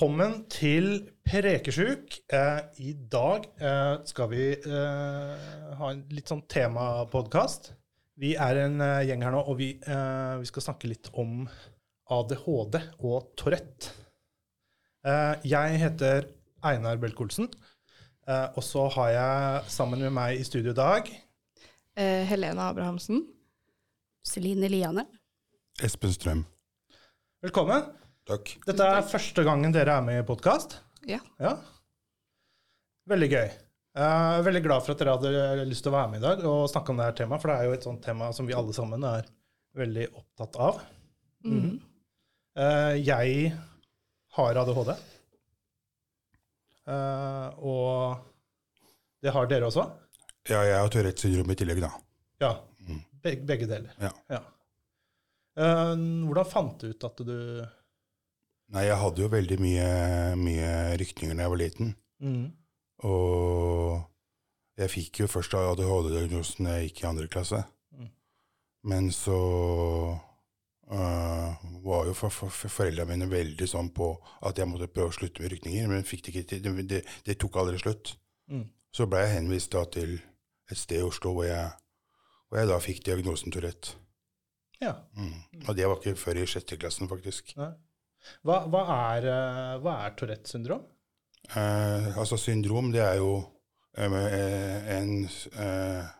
Velkommen til Prekesjuk. Eh, I dag eh, skal vi eh, ha en litt sånn temapodkast. Vi er en eh, gjeng her nå, og vi, eh, vi skal snakke litt om ADHD og Tourette. Eh, jeg heter Einar Belk-Olsen, eh, og så har jeg sammen med meg i studio i dag Eh, Helena Abrahamsen. Celine Liane. Espen Strøm. Velkommen. Takk. Dette er første gangen dere er med i podkast. Ja. Ja. Veldig gøy. Jeg er veldig glad for at dere hadde lyst til å være med i dag og snakke om det her temaet, for det er jo et sånt tema som vi alle sammen er veldig opptatt av. Mm. Eh, Jeg har ADHD. Eh, Og det har dere også? Ja, jeg har Tourettes syndrom i tillegg, da. Ja. Beg- Begge deler. Ja. Eh, Hvordan fant du ut at du Nei, jeg hadde jo veldig mye, mye rykninger da jeg var liten. Mm. Og jeg fikk jo først ADHD-diagnosen da jeg gikk i andre klasse. Mm. Men så øh, var jo for, for, for foreldrene mine veldig sånn på at jeg måtte prøve å slutte med rykninger, men fikk det ikke til. Det, det, det tok aldri slutt. Mm. Så ble jeg henvist da til et sted i Oslo hvor jeg, hvor jeg da fikk diagnosen Tourette. Ja. Mm. Og det var ikke før i sjette klassen, faktisk. Nei. Hva, hva er, eh, hva er Tourettes syndrom? Eh, altså syndrom, det er jo eh, eh, en eh,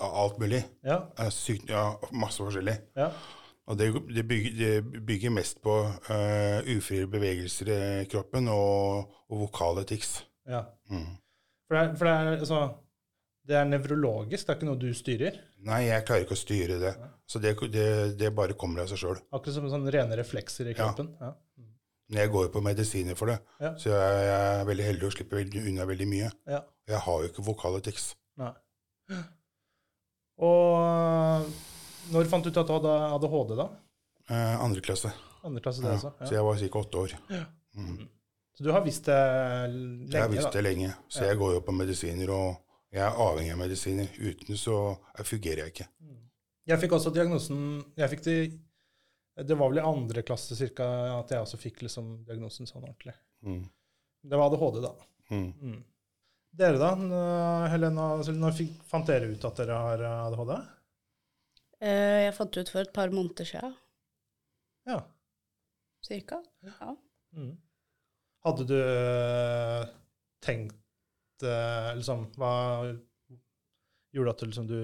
alt mulig. Ja. Eh, syk, ja, masse forskjellig. ja. Og det, det, bygger, det bygger mest på uh, ufrie bevegelser i kroppen og, og vokale tics. ja. Mm. For, det er, for det, er, altså, det er nevrologisk, det er ikke noe du styrer? Nei, jeg klarer ikke å styre det. Så det, det, det bare kommer av seg sjøl. Akkurat som sånne rene reflekser i kroppen? Ja. Jeg går jo på medisiner for det, Ja. så jeg, jeg er veldig heldig og slipper veldig, unna veldig mye. ja. Jeg har jo ikke vokale. Nei. Og når fant du ut at du hadde ADHD, da? Eh, andre klasse. Andre klasse, det Ja. også? Så jeg var ca. åtte år. Mm. Så du har visst det lenge? Jeg har visst det lenge, så jeg går jo på medisiner, og jeg er avhengig av medisiner. Uten så jeg fungerer jeg ikke. Jeg fikk også diagnosen jeg fikk det, det var vel i andre klasse cirka, at jeg også fikk liksom diagnosen sånn ordentlig. Mm. Det var ADHD, da. Mm. Dere da, Helena, når fikk, fant dere ut at dere har ADHD? Eh, Jeg fant ut for et par måneder siden, Ja. cirka. Ja. Mm. Hadde du eh, tenkt liksom, Hva gjorde at du liksom du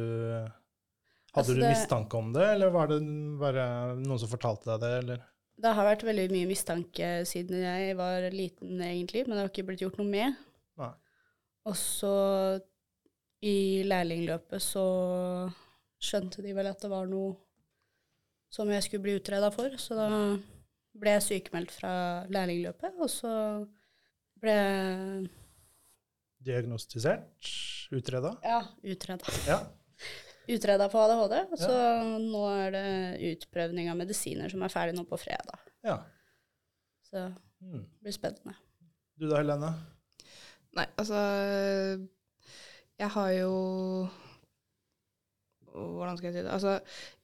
Hadde Altså, du mistanke om det, eller var det bare noen som fortalte deg det, eller? Det har vært veldig mye mistanke siden jeg var liten, egentlig, men det har ikke blitt gjort noe med. Nei. Og så i lærlingløpet så skjønte de vel at det var noe som jeg skulle bli utreda for, så da ble jeg sykemeldt fra lærlingløpet, og så ble jeg Diagnostisert? Utreda? ja, utreda. Ja. Utreda på ADHD, så nå er det utprøvning av medisiner som er ferdig nå på fredag. ja. Så Mm. det blir spennende. Du da, Helene? Nei, altså Jeg har jo Hvordan skal jeg si det? Altså,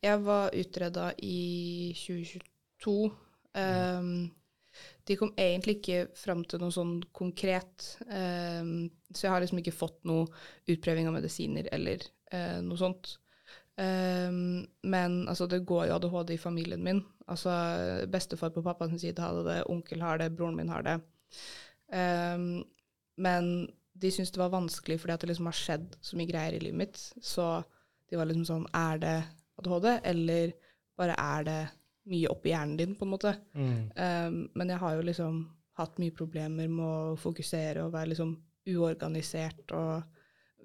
jeg var utreda i 2022. Ehm, de kom egentlig ikke fram til noe sånn konkret, Um, så jeg har liksom ikke fått noe utprøving av medisiner eller uh, noe sånt. Um, men altså, det går jo ADHD i familien min. Altså, bestefar på pappas side hadde det, onkel har det, broren min har det. Um, men de syntes det var vanskelig fordi at det liksom har skjedd så mye greier i livet mitt. Så de var liksom sånn Er det ADHD, eller bare er det mye opp i hjernen din, på en måte? Mm. Um, men jeg har jo liksom hatt mye problemer med å fokusere og være liksom uorganisert og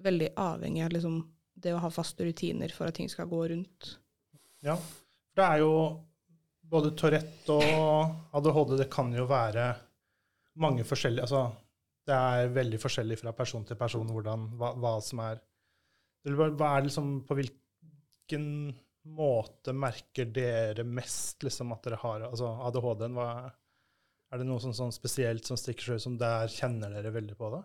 veldig avhengig av liksom det å ha faste rutiner for at ting skal gå rundt. Ja. For det er jo både Tourette og ADHD, det kan jo være mange forskjellige Altså, det er veldig forskjellig fra person til person hvordan, hva, hva som er hva- Hva er liksom På hvilken måte merker dere mest liksom at dere har altså ADHD-en? Er det noe sånn, sånn spesielt som stikker seg ut, som der kjenner dere veldig på det?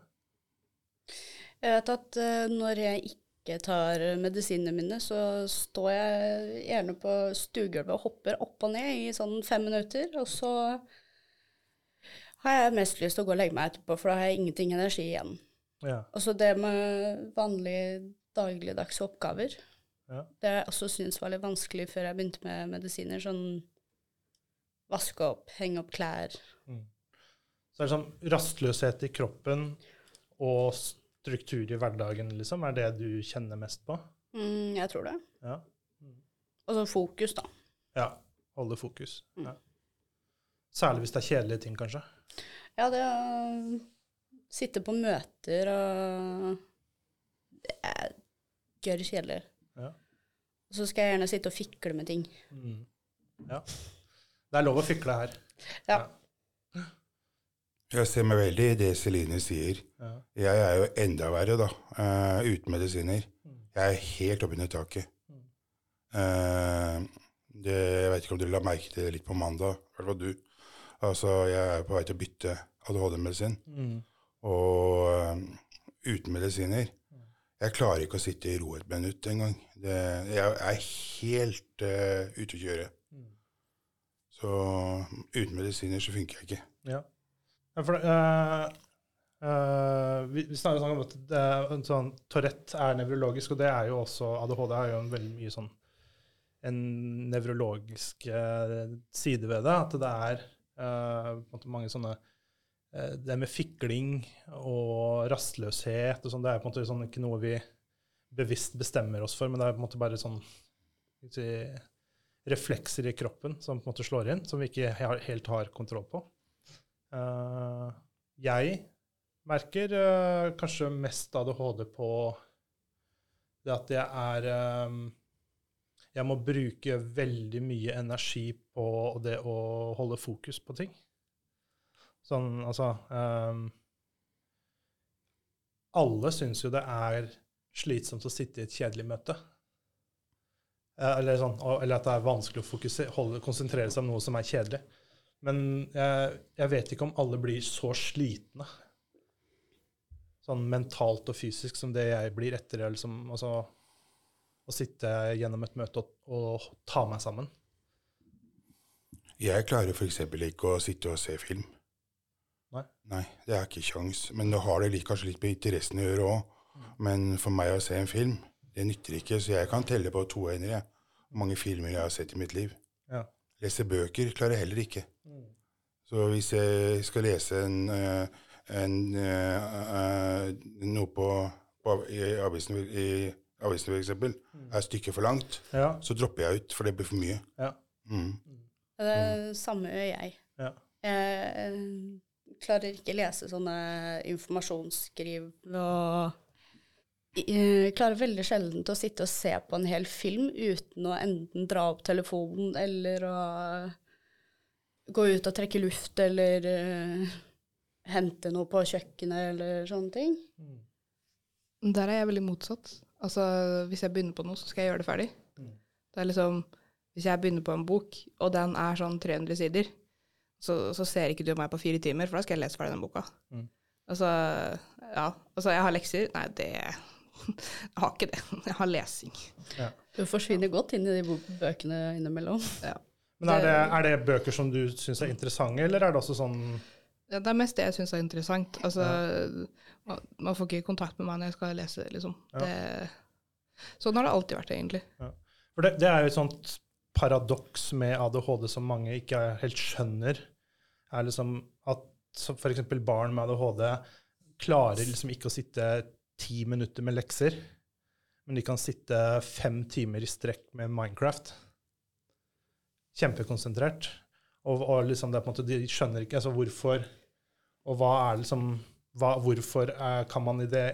Jeg vet at uh, når jeg ikke tar medisinene mine, så står jeg gjerne på stuegulvet og hopper opp og ned i sånn fem minutter, og så har jeg mest lyst til å gå og legge meg etterpå, for da har jeg ingenting energi igjen. Ja. Og så det med vanlige dagligdagse oppgaver, Ja. det jeg også syntes var litt vanskelig før jeg begynte med medisiner, sånn vaske opp, henge opp klær. Så er det sånn rastløshet i kroppen og struktur i hverdagen, liksom, er det du kjenner mest på? Mm, jeg tror det. Ja. Og så fokus, da. ja. Holde fokus. Mm. Ja. Særlig hvis det er kjedelige ting, kanskje. Ja, det å sitte på møter og Det er gørr kjedelig. Ja. Og så skal jeg gjerne sitte og fikle med ting. Mm. ja. Det er lov å fikle her. Ja. Jeg ser meg veldig i det Celine sier. Ja. Jeg er jo enda verre, da, uh, uten medisiner. Jeg er helt oppunder taket. Eh, det, jeg vet ikke om du la merke til det litt på mandag, i hvert fall du. Altså, jeg er på vei til å bytte ADHD-medisin, Mm. og uh, uten medisiner Jeg klarer ikke å sitte i ro et minutt engang. Jeg er helt uh, ute å kjøre. Mm. Så uten medisiner så funker jeg ikke. Ja. ja for, uh, uh, vi, vi snakker om at det er en sånn, Tourette er nevrologisk, og det er jo også ADHD er jo en veldig mye sånn en nevrologisk side ved det. At det er mange sånne Det med fikling og rastløshet og sånn, det er på en måte sånn ikke noe vi bevisst bestemmer oss for, men det er på en måte bare sånn si, reflekser i kroppen som på en måte slår inn, som vi ikke helt har kontroll på. Uh, jeg merker uh, kanskje mest ADHD på det at jeg er um, Jeg må bruke veldig mye energi på det å holde fokus på ting. Sånn, altså um, Alle syns jo det er slitsomt å sitte i et kjedelig møte. Eh, Eller, sånn, eller at det er vanskelig å fokusere, holde, konsentrere seg om noe som er kjedelig. Men jeg, jeg vet ikke om alle blir så slitne, sånn mentalt og fysisk, som det jeg blir etter liksom, altså, å sitte gjennom et møte og, og ta meg sammen. Jeg klarer f.eks. ikke å sitte og se film. Nei. Nei, det er ikke kjangs. Men det har det litt, kanskje litt med interessen å gjøre òg. Men for meg å se en film, det nytter ikke. Så jeg kan telle på to hender hvor mange filmer jeg har sett i mitt liv. Ja. Lese bøker klarer jeg heller ikke. Så hvis jeg skal lese en, en, en, eh, eh, noe på, på i avisen, i avisen for eksempel, er stykket for langt, Ja, så dropper jeg ut, for det blir for mye. ja, Mm. Det samme gjør jeg. ja. Jeg eh, klarer ikke lese sånne informasjonsskriv og jeg klarer veldig sjelden å sitte og se på en hel film uten å enten dra opp telefonen eller å gå ut og trekke luft eller uh, hente noe på kjøkkenet eller sånne ting. Der er jeg veldig motsatt. Altså, hvis jeg begynner på noe, så skal jeg gjøre det ferdig. Mm. Det er liksom, Hvis jeg begynner på en bok, og den er sånn 300 sider, så, så ser ikke du meg på fire timer, for da skal jeg lese ferdig den boka. Mm. Altså, ja. Altså, jeg har lekser. Nei, det Jeg har ikke det. Jeg har lesing. Du forsvinner godt inn i de bøkene innimellom. Men er det, er det bøker som du syns er interessante, eller er det også sånn Ja, det er mest det jeg syns er interessant. Altså, man, man får ikke kontakt med meg når jeg skal lese, liksom. Ja. Det, sånn har det alltid vært, egentlig. For det, det er jo et sånt paradoks med ADHD som mange ikke helt skjønner. Er liksom at f.eks. barn med ADHD klarer liksom ikke å sitte ti minutter med lekser, men de kan sitte fem timer i strekk med Minecraft. Kjempekonsentrert. Og, og liksom det er på en måte, de skjønner ikke altså hvorfor Og hva er liksom hva, Hvorfor er, kan man i det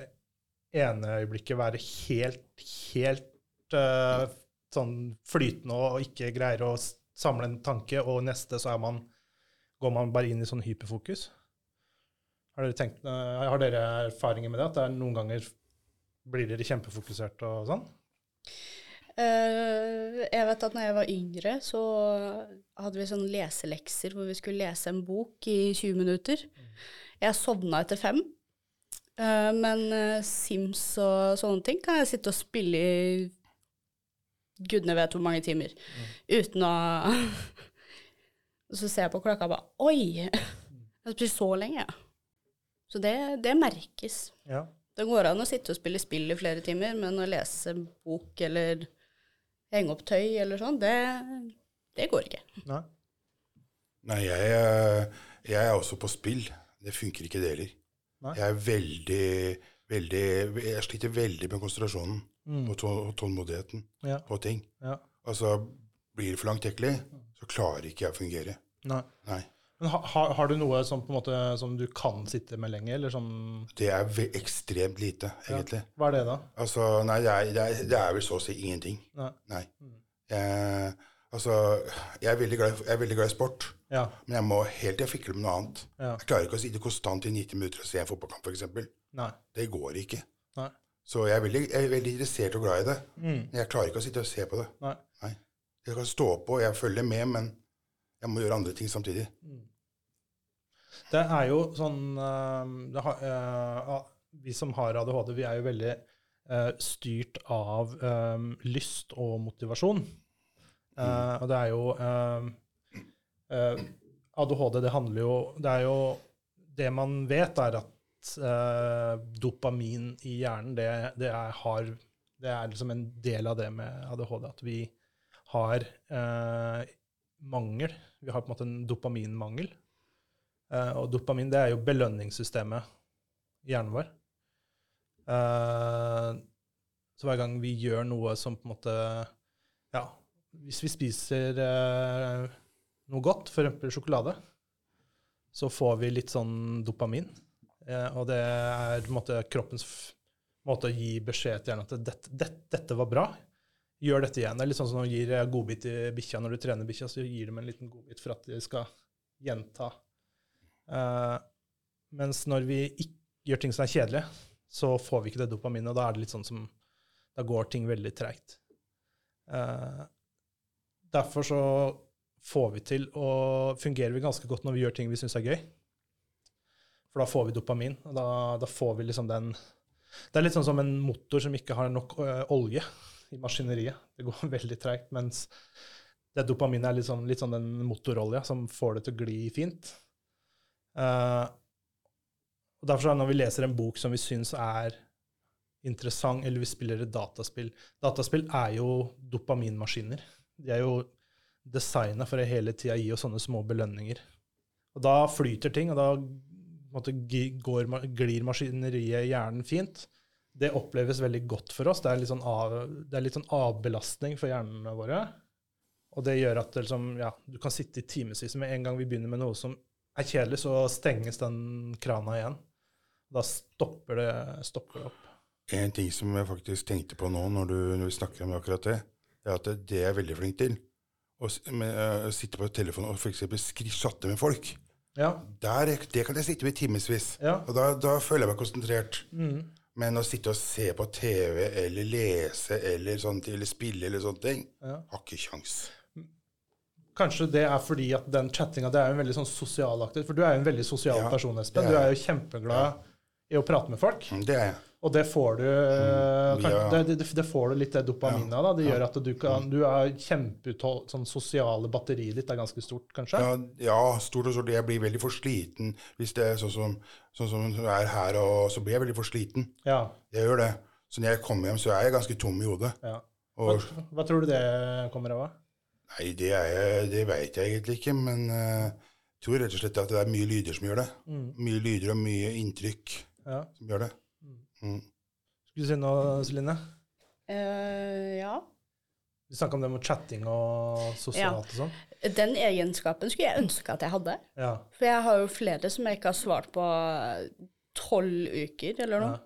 ene øyeblikket være helt, helt uh, sånn flytende og ikke greier å samle en tanke, og neste så er man, går man bare inn i sånn hyperfokus. Har dere, tenkt, eh, har dere erfaringer med det? At det noen ganger blir dere kjempefokusert og sånn? Eh, jeg vet at når jeg var yngre, så hadde vi sånne leselekser hvor vi skulle lese en bok i 20 minutter. Jeg sovna etter fem. Eh, men Sims og sånne ting kan jeg sitte og spille i gudene vet hvor mange timer. Uten å Og så ser jeg på klokka og bare Oi! Jeg har spist så lenge. Så det, det merkes. Ja. Det går an å sitte og spille spill i flere timer, men å lese bok eller henge opp tøy eller sånn, det, det går ikke. Nei. Nei, jeg, er- jeg er også på spill. Det funker ikke, det heller. Jeg er veldig, veldig Jeg sliter veldig med konsentrasjonen Mm. og tålmodigheten Ja. på ting. Ja. Altså, blir det for langtekkelig, så klarer ikke jeg å fungere. Nei. Nei. Men ha, har, har du noe som, måte, som du kan sitte med lenge, eller som Det er ekstremt lite, egentlig. Hva er det, da? Altså, nei, det er, det, er, det er vel så å si ingenting. Nei. Nei. Jeg, altså, jeg er, glad, jeg er veldig glad i sport, Ja. men jeg må helt til jeg fikler med noe annet. ja. Jeg klarer ikke å sitte konstant i 90 minutter og se en fotballkamp, f.eks. Det går ikke. Nei. Så jeg er, veldig, jeg er veldig interessert og glad i det. Mm. Men jeg klarer ikke å sitte og se på det. Nei. Jeg kan stå på, jeg følger med, men jeg må gjøre andre ting samtidig. Det er jo sånn eh, det har, eh, Vi som har ADHD, vi er jo veldig eh, styrt av eh, lyst og motivasjon. Eh, og det er jo eh, eh, ADHD, det handler jo Det er jo Det man vet, er at dopamin i hjernen, det, det, er, har, det er liksom en del av det med ADHD. At vi har eh, mangel. Vi har på en måte en dopaminmangel. Eh, og dopamin det er jo belønningssystemet i hjernen vår. Eh, så hver gang vi gjør noe som på en måte Ja, hvis vi spiser eh, noe godt, f.eks. sjokolade, så får vi litt sånn dopamin. Eh, og det er på en måte kroppens måte å gi beskjed til hjernen at dette, dette, dette var bra. Gjør dette igjen. Det er litt sånn som når du gir eh, godbit til bikkja når du trener bikkja, så gir dem en liten godbit for at de skal gjenta Uh, mens når vi ikke gjør ting som er kjedelige, så får vi ikke det dopaminet, og da er det litt sånn som Da går ting veldig treigt. Uh, derfor så får vi til å fungerer vi ganske godt når vi gjør ting vi syns er gøy. For da får vi dopamin, og da, da får vi liksom den Det er litt sånn som en motor som ikke har nok ø, olje i maskineriet. Det går veldig treigt, mens det dopaminet er litt sånn, litt sånn den motorolja som får det til å gli fint. Uh, og derfor er det når vi leser en bok som vi syns er interessant, eller vi spiller et dataspill Dataspill er jo dopaminmaskiner. De er jo designa for å hele tida gi oss sånne små belønninger. Og da flyter ting, og da måte, går, glir maskineriet i hjernen fint. Det oppleves veldig godt for oss. Det er litt sånn, av, det er litt sånn avbelastning for hjernene våre. Og det gjør at det liksom, ja, du kan sitte i timevis. Med en gang vi begynner med noe som er kjedelig, så stenges den krana igjen. Da stopper det, stopper det opp. En ting som jeg faktisk tenkte på nå når, du, når vi snakker om akkurat det, er at det, det er jeg veldig flink til. Å med, øh, sitte på telefonen og f.eks. chatte med folk. Ja. Der, er- det kan jeg sitte med i timevis. Ja. Og da, da føler jeg meg konsentrert. Mm. Men å sitte og se på TV eller lese eller, sånt, eller spille eller sånne ting, Ja. har ikke kjangs. Kanskje det er fordi at den chattinga det er jo en veldig sånn sosial aktivitet. For du er jo en veldig sosial Ja, person, Espen. Du er jo kjempeglad i å prate med folk. Mm, Det er jeg. Og det får du Mm, ja. det, det, det får du litt det dopaminet av. Det gjør at du kan Du er kjempeuthold... Sånn sosiale batteriet ditt er ganske stort, kanskje? Ja, ja, stort og stort. Jeg blir veldig for sliten hvis det er sånn som, sånn som det er her, og så blir jeg veldig for sliten. Ja. Jeg gjør det. Så når jeg kommer hjem, så er jeg ganske tom i hodet. ja. Hva, hva tror du det kommer av? Nei, det, er det vet jeg egentlig ikke, men uh, jeg tror rett og slett at det er mye lyder som gjør det. Mm. Mye lyder og mye inntrykk Ja. som gjør det. Mm. Skulle du si noe, Celine? Uh, ja. Vi snakka om det med chatting og sosialt og sånn. Den egenskapen skulle jeg ønske at jeg hadde. Ja. For jeg har jo flere som jeg ikke har svart på tolv uker eller noe. Ja.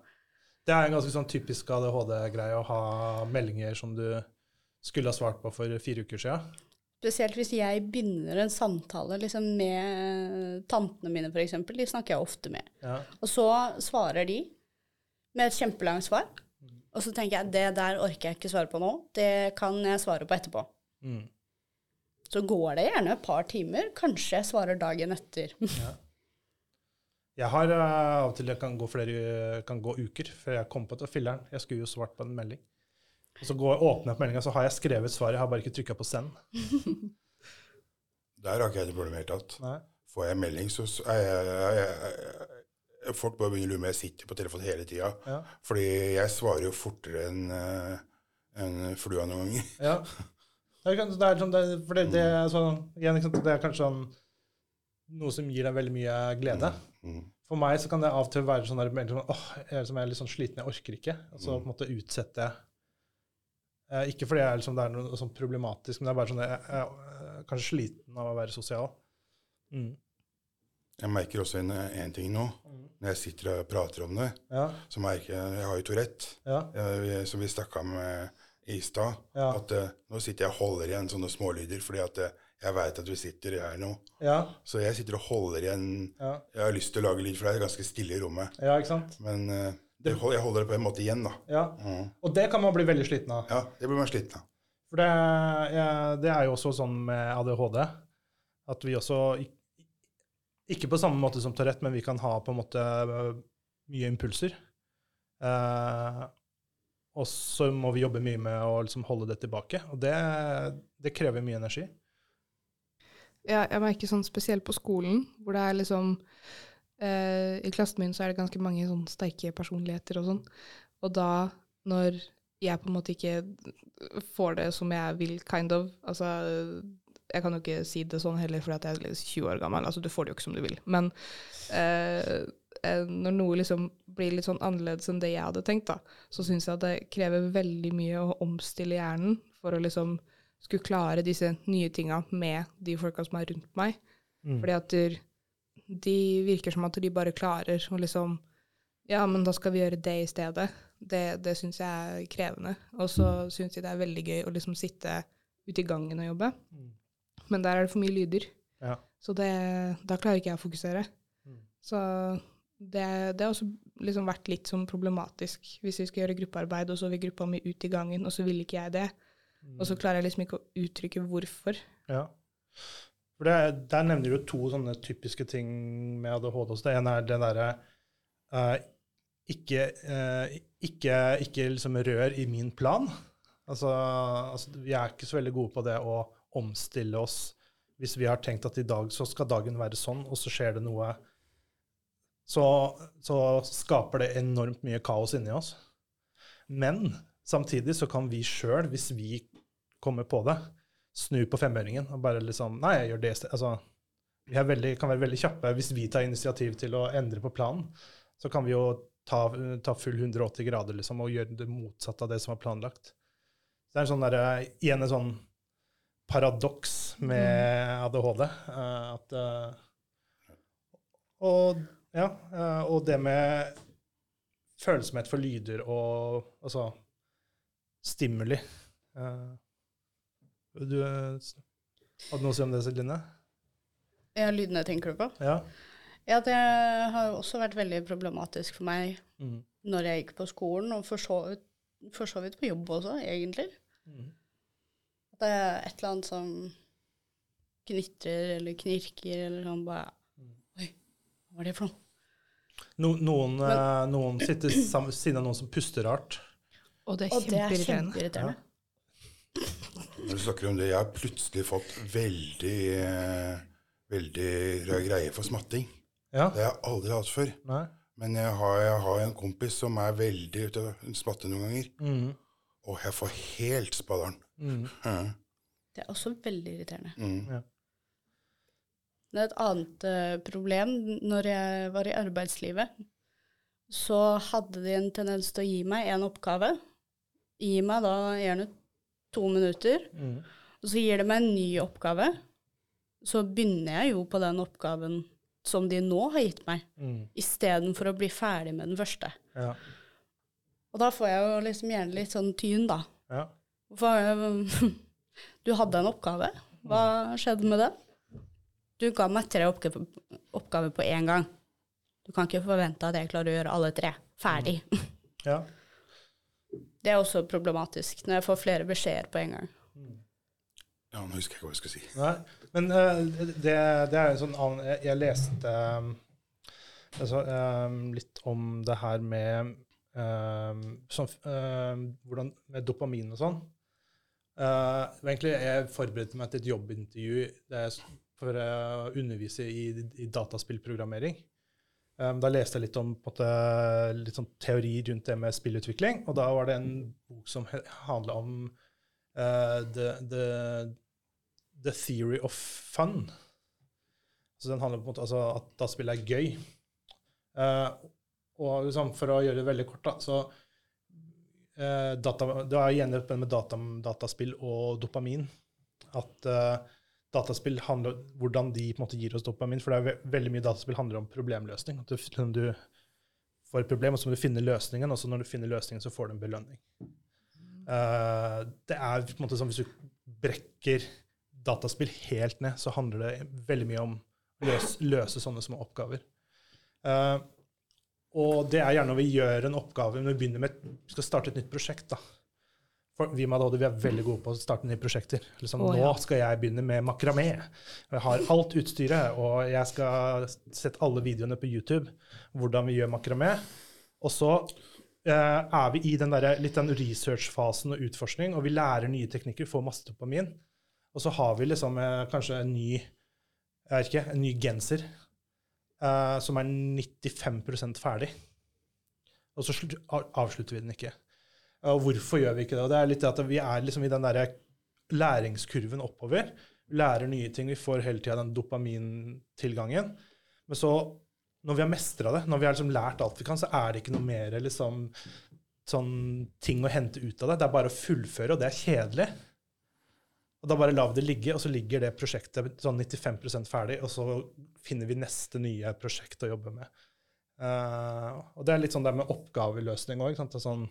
Det er en ganske sånn typisk ADHD-greie å ha meldinger som du skulle ha svart på for fire uker siden. Spesielt hvis jeg begynner en samtale liksom, med tantene mine, f.eks. De snakker jeg ofte med. Ja. Og så svarer de med et kjempelangt svar. Og så tenker jeg det der orker jeg ikke svare på nå. Det kan jeg svare på etterpå. Mm. Så går det gjerne et par timer. Kanskje jeg svarer dagen etter. Jeg har eh, av og til det kan gå, flere, kan gå uker før jeg kommer på til filleren. Jeg skulle jo svart på en melding. Og så går, åpner jeg opp meldinga, så har jeg skrevet svaret. Jeg har bare ikke trykka på send. Der har ikke jeg det problemet i det hele tatt. Nei. får jeg melding, så er jeg, jeg, jeg, Folk bare begynner å lure meg. Jeg sitter på telefonen hele tida. Ja. Fordi jeg svarer jo fortere enn en flua noen ganger. Ja. Det er, det er, sånn, det, for det, det, er sånn, igjen, det er kanskje sånn noe som gir deg veldig mye glede. Mm. For meg så kan det av og til være sånn der, sånn, åh, jeg er, liksom, jeg er litt sånn sliten, jeg orker ikke. Og så Mm. på en måte utsette eh, Ikke fordi jeg er liksom, det er noe sånn problematisk, men det er bare sånn jeg, jeg, er kanskje sliten av å være sosial. Mm. Jeg merker også en, en ting nå. Når jeg sitter og prater om det, Ja, så merker jeg Jeg har jo Tourette, ja, jeg, som vi snakka med i stad. ja, At uh, nå sitter jeg og holder igjen sånne smålyder, fordi at uh, jeg veit at vi sitter her nå. ja, Så jeg sitter og holder igjen Jeg har lyst til å lage lyd, for det er ganske stille i rommet. ja, ikke sant? Men uh, det, jeg holder det på en måte igjen, da. Ja. Mm. Og det kan man bli veldig sliten av. Ja, det blir man sliten av. For det, det er jo også sånn med ADHD at vi også ik- Ikke på samme måte som Tourette, men vi kan ha på en måte øh, mye impulser. Eh, og så må vi jobbe mye med å liksom holde det tilbake. Og det, det krever mye energi. Ja, jeg merker sånn spesielt på skolen, hvor det er liksom eh, I klassen min så er det ganske mange sånn sterke personligheter og sånn. Og da, når jeg på en måte ikke får det som jeg vil, kind of Altså, jeg kan jo ikke si det sånn heller fordi at jeg er 20 år gammel. Altså, du får det jo ikke som du vil. Men eh, eh, når noe liksom blir litt sånn annerledes enn det jeg hadde tenkt, da, så syns jeg at det krever veldig mye å omstille hjernen for å liksom skulle klare disse nye tinga med de folka som er rundt meg. Mm. Fordi at de virker som at de bare klarer å liksom Ja, men da skal vi gjøre det i stedet. Det, det syns jeg er krevende. Og så syns jeg det er veldig gøy å liksom sitte ute i gangen og jobbe. Mm. Men der er det for mye lyder. Ja. Så det, da klarer ikke jeg å fokusere. Mm. Så det, det har også liksom vært litt sånn problematisk. Hvis vi skal gjøre gruppearbeid, og så vil gruppa mi ut i gangen, og så vil ikke jeg det. Og så klarer jeg liksom ikke å uttrykke hvorfor. Ja. For det, der nevner du to sånne typiske ting med ADHD. Det ene er det derre uh, ikke, uh, ikke, ikke liksom rør i min plan. Altså, altså, vi er ikke så veldig gode på det å omstille oss hvis vi har tenkt at i dag så skal dagen være sånn, og så skjer det noe så, så skaper det enormt mye kaos inni oss. Men samtidig så kan vi sjøl, hvis vi kommer på det, snu på femøringen og bare liksom Nei, jeg gjør det. Altså, vi veldig, kan være veldig kjappe. Hvis vi tar initiativ til å endre på planen, så kan vi jo ta, ta full 180 grader liksom, og gjøre det motsatte av det som var planlagt. Det er en sånn der, igjen en sånn paradoks med ADHD. eh, at, eh, og, ja, eh, og det med følsomhet for lyder og altså stimuli. Du hadde noe å si om det, Celine? Ja, lydene tenker du på? Ja. Ja, det har også vært veldig problematisk for meg Mm. når jeg gikk på skolen, og for så vidt, for så vidt på jobb også, egentlig. Mm. At det er et eller annet som knitrer eller knirker, eller sånn bare Oi, hva var det for noe? No, noen, eh, noen sitter sammen ved siden av noen som puster rart. Og det er er kjempeirriterende. Når du snakker om det, jeg har plutselig fått veldig, eh, veldig greie for smatting. Ja. Det har jeg aldri hatt før. Nei. Men jeg har, jeg har en kompis som er veldig ute og smatter noen ganger. Mm. Og jeg får helt spaderen. Mm. Det er også veldig irriterende. Mm. Det er et annet uh, problem. Når jeg var i arbeidslivet, så hadde de en tendens til å gi meg en oppgave. Gi meg da gjerne to minutter, Mm. og så gir de meg en ny oppgave. Så begynner jeg jo på den oppgaven som de nå har gitt meg, Mm. istedenfor å bli ferdig med den første. Ja. Og da får jeg jo liksom gjerne litt sånn tyn, da. Ja. Du hadde en oppgave. Hva skjedde med den? Du ga meg tre oppgaver, på én gang. Du kan ikke forvente at jeg klarer å gjøre alle tre ferdig. ja. Det er også problematisk når jeg får flere beskjeder på en gang. ja, nå husker jeg ikke hva jeg skulle si. Nei. Men uh, det, det er en sånn annen Jeg, jeg leste um, altså, um, litt om det her med um, sånn, um, hvordan, med dopamin og sånn. Uh, egentlig, jeg forberedte meg til et jobbintervju for å undervise i, i dataspillprogrammering. Um, da leste jeg litt om måte, litt sånn teori rundt det med spillutvikling, og da var det en bok som handla om uh, the, the, the, Theory of Fun. Så den handler om altså, at dataspill er gøy. Og liksom, for å gjøre det veldig kort, da, så uh, data, Det er igjen dette med data, dataspill og dopamin. At uh, dataspill handler om hvordan de på en måte gir oss dopamin. For det er ve veldig mye dataspill handler om problemløsning. At du, du får et problem, og så må du finne løsningen, og så når du finner løsningen, så får du en belønning. Uh, det er på en måte sånn hvis du brekker dataspill helt ned, så handler det veldig mye om å løse, løse sånne små oppgaver. Uh, og det er gjerne når vi gjør en oppgave, når vi begynner med, vi skal starte et nytt prosjekt. da, for vi med ADHD vi er veldig gode på å starte nye prosjekter. Liksom, oh, ja. Nå skal jeg begynne med makramé. Jeg har alt utstyret, og jeg skal sette alle videoene på YouTube hvordan vi gjør makramé. Og så eh, er vi i den der, litt den research-fasen og utforskning, og vi lærer nye teknikker, får masse dopamin. Og så har vi liksom eh, kanskje en ny, ikke, en ny genser eh, som er 95% ferdig. Og så avslutter vi den ikke. Og hvorfor gjør vi ikke det? Og det er litt at vi er liksom i den der læringskurven oppover. Vi lærer nye ting. Vi får hele tida den dopamintilgangen. Men så, når vi har mestra det, når vi har liksom lært alt vi kan, så er det ikke noe mer liksom, sånn ting å hente ut av det. Det er bare å fullføre, og det er kjedelig. Og da bare lar vi det ligge, og så ligger det prosjektet sånn 95% ferdig, og så finner vi neste nye prosjekt å jobbe med. Uh, og det er litt sånn det med oppgaveløsning òg. Sånn,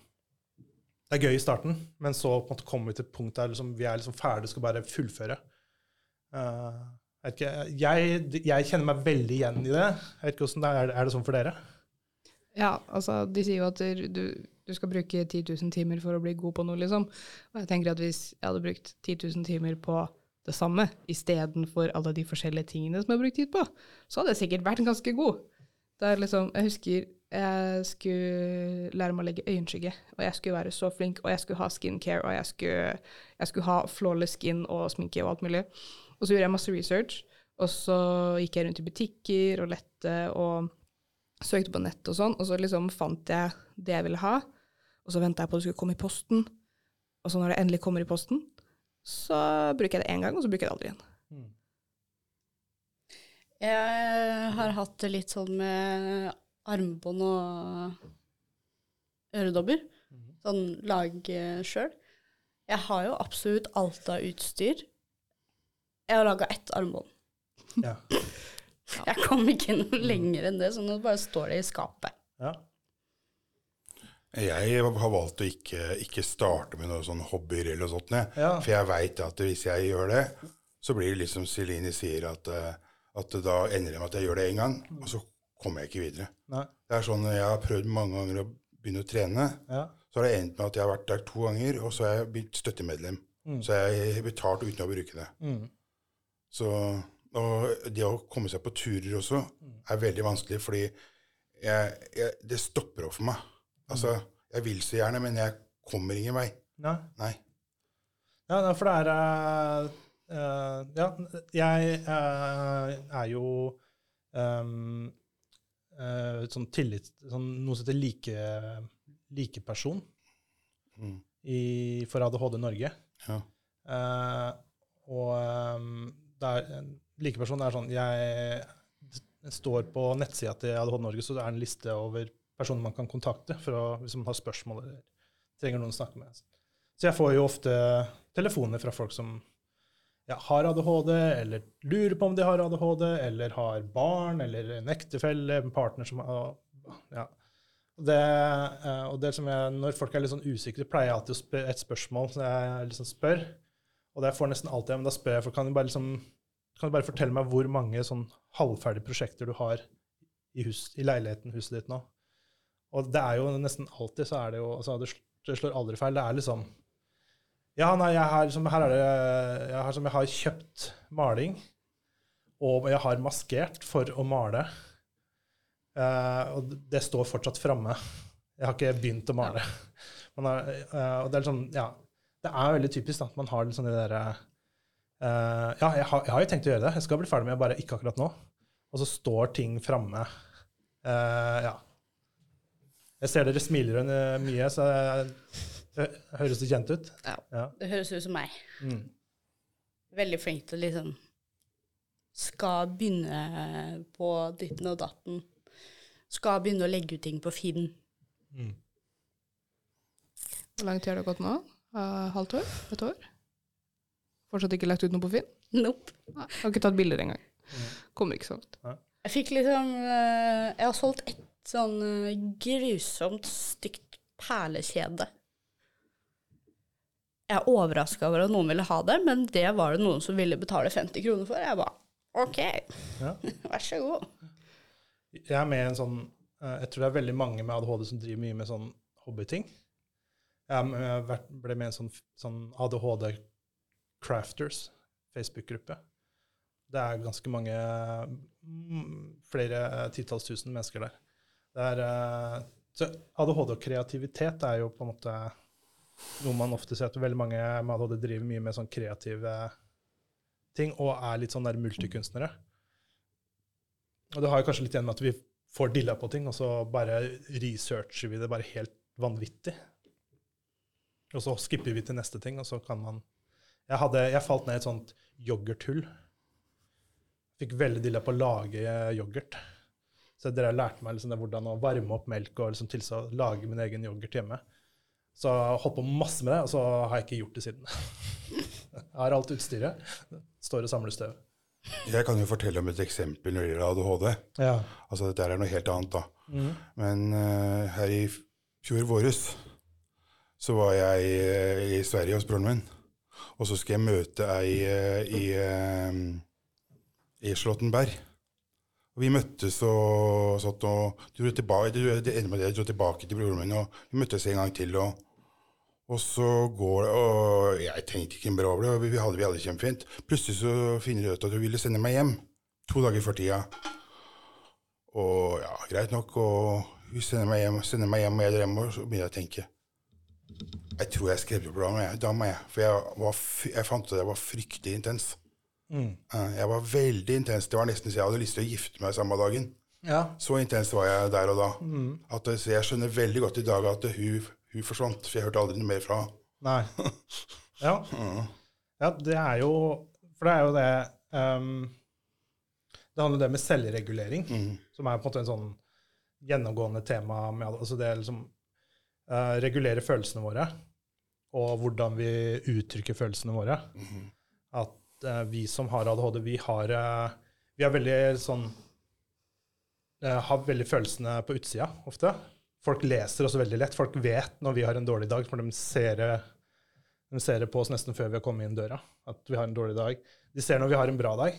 det er gøy i starten, men så på en måte kommer vi til et punkt der liksom, vi er liksom ferdige og skal bare fullføre. Uh, jeg, jeg, jeg, kjenner meg veldig igjen i det. Jeg vet ikke det er, er det sånn for dere? Ja, altså de sier jo at du, du, skal bruke 10 000 timer for å bli god på noe, liksom. Og jeg tenker at hvis jeg hadde brukt 10 000 timer på det samme istedenfor alle de forskjellige tingene som jeg har brukt tid på, så hadde jeg sikkert vært ganske god. Det er liksom, jeg husker jeg skulle lære meg å legge øyenskygge, og jeg skulle være så flink, og jeg skulle ha skincare, og jeg skulle, jeg skulle ha flawless skin og sminke og alt mulig. Og så gjorde jeg masse research, og så gikk jeg rundt i butikker og lette og søkte på nett og sånn, og så liksom fant jeg det jeg ville ha, og så venta jeg på at det skulle komme i posten, og så når det endelig kommer i posten, så bruker jeg det én gang, og så bruker jeg det aldri igjen. Mm. Jeg har hatt det litt sånn med armbånd og øredobber. Mhm. Sånn lag sjøl. Jeg har jo absolutt alt av utstyr. Jeg har laga ett armbånd. Ja. Jeg kom ikke noe lenger enn det, så nå bare står det i skapet. Ja. Jeg har valgt å ikke, ikke starte med noen sånne hobbyer eller sånt. Ja. For jeg veit at hvis jeg gjør det, så blir det liksom Celine sier, at, eh, at da ender det med at jeg gjør det én gang, og så kommer jeg ikke videre. Nei. Det er sånn, Jeg har prøvd mange ganger å begynne å trene. Ja. Så har det endt med at jeg har vært der to ganger, og så har jeg blitt støttemedlem. Mm. Så jeg har betalt uten å bruke det. Mm. Så og det å komme seg på turer også er veldig vanskelig, fordi jeg, jeg, det stopper opp for meg. Altså, mm. jeg vil så gjerne, men jeg kommer ingen vei. Nei. Nei. Ja, for det er uh, Ja, jeg uh, er jo um, uh, sånn tillit, sånn, noe som heter like, likeperson mm. i, for ADHD Norge. Ja. Og um, er, likeperson er sånn Jeg står på nettsida til ADHD Norge, så det er en liste over personer man kan kontakte å, hvis man har spørsmål eller trenger noen å snakke med. Så jeg får jo ofte telefoner fra folk som ja, har ADHD, eller lurer på om de har ADHD, eller har barn, eller en ektefelle, en partner som ja. Det, eh, og det som jeg, Når folk er litt sånn usikre, pleier jeg alltid å spørre et spørsmål som jeg liksom spør. Og det får jeg nesten alltid, men da spør jeg for kan du bare, liksom, kan du bare fortelle meg hvor mange sånn halvferdige prosjekter du har i, hus, i leiligheten, huset ditt nå. Og det er jo nesten alltid så er det jo altså Det slår aldri feil. Det er liksom ja, nei, jeg har, som, her er det jeg har, som jeg har kjøpt maling, og jeg har maskert for å male. Uh, og det står fortsatt framme. Jeg har ikke begynt å male. Ja. Har, uh, og det er liksom, ja, det er veldig typisk da, at man har sånne der, Eh, ja, jeg har, jeg har jo tenkt å gjøre det. Jeg skal bli ferdig med det, bare ikke akkurat nå. Og så står ting framme. Uh, ja. Jeg ser dere smiler eh, mye, så det høres det kjent ut? Ja. Ja. Det høres ut som meg. Mm. Veldig flink til å liksom Skal begynne på ditten og datten. Skal begynne å legge ut ting på Finn. Mm. Hvor lang tid har det gått nå? Uh, halvt år? Et år? Fortsatt ikke lagt ut noe på Finn? Nope. Nei, har ikke tatt bilder engang. Kommer ikke så langt. Jeg fikk liksom eh, Jeg har solgt ett sånn eh, grusomt stygt perlekjede. Jeg er overraska over at noen ville ha det, men det var det noen som ville betale 50 kroner for. Jeg bare OK, Ja. vær så god. Jeg er med i en sånn eh, Jeg tror det er veldig mange med ADHD som driver mye med sånn hobbyting. Jeg jeg ble med i en sånn, sånn ADHD Crafters Facebook-gruppe. Det er ganske mange mm, Flere titalls tusen mennesker der. Er, eh, så ADHD og kreativitet er jo på en måte noe man ofte ser at veldig mange med ADHD driver mye med sånn kreative ting, og er litt sånn der multikunstnere. Og det har jo kanskje litt igjen med at vi får dilla på ting, og så bare researcher vi det bare helt vanvittig. Og så skipper vi til neste ting, og så kan man Jeg, hadde, jeg falt ned i et sånt yoghurthull. Fikk veldig dilla på å lage yoghurt. Så dere lærte meg liksom det, hvordan å varme opp melk og liksom tilsa, lage min egen yoghurt hjemme. Så jeg holdt på masse med det, og så har jeg ikke gjort det siden. Jeg har alt utstyret. Står og samler støv. Jeg kan jo fortelle om et eksempel når det gjelder ADHD. Ja. Altså Dette er noe helt annet, da. Mm. Men uh, her i fjor våres så var jeg eh, i Sverige hos broren min. Og så skal jeg møte ei eh, i, eh, i Slåttenberg. Og vi møttes og satt og dro tilbake, det ender med det, dro tilbake til broren min, og vi møttes en gang til. Og, og så går det Og jeg tenkte ikke bra over det, og vi, hadde det kjempefint. Plutselig så finner jeg ut at hun ville sende meg hjem. To dager før tida. Og ja, greit nok. Og hun sender meg hjem, sender meg hjem og jeg drømmer, så begynner jeg å tenke Jeg tror jeg skrev opp. Dama, jeg. For jeg, var, jeg fant ut at jeg var fryktelig intens. Mm. Eh, Jeg var veldig intens. Det var nesten så jeg hadde lyst til å gifte meg samme dagen. Ja. Så intens var jeg der og da. Mm. At, så jeg skjønner veldig godt i dag at hun, hun forsvant, for jeg hørte aldri noe mer fra henne. Ja. ja, det er jo For det er jo det um, Det handler om det med selvregulering, Mm. som er på en måte en sånn gjennomgående tema med altså det liksom eh, regulere følelsene våre, og hvordan vi uttrykker følelsene våre. Mhm. At uh, vi som har ADHD, vi har eh, Vi er veldig sånn Har veldig følelsene på utsida ofte. Folk leser oss veldig lett. Folk vet når vi har en dårlig dag, for de ser det de ser det på oss nesten før vi har kommet inn døra, at vi har en dårlig dag. De ser når vi har en bra dag.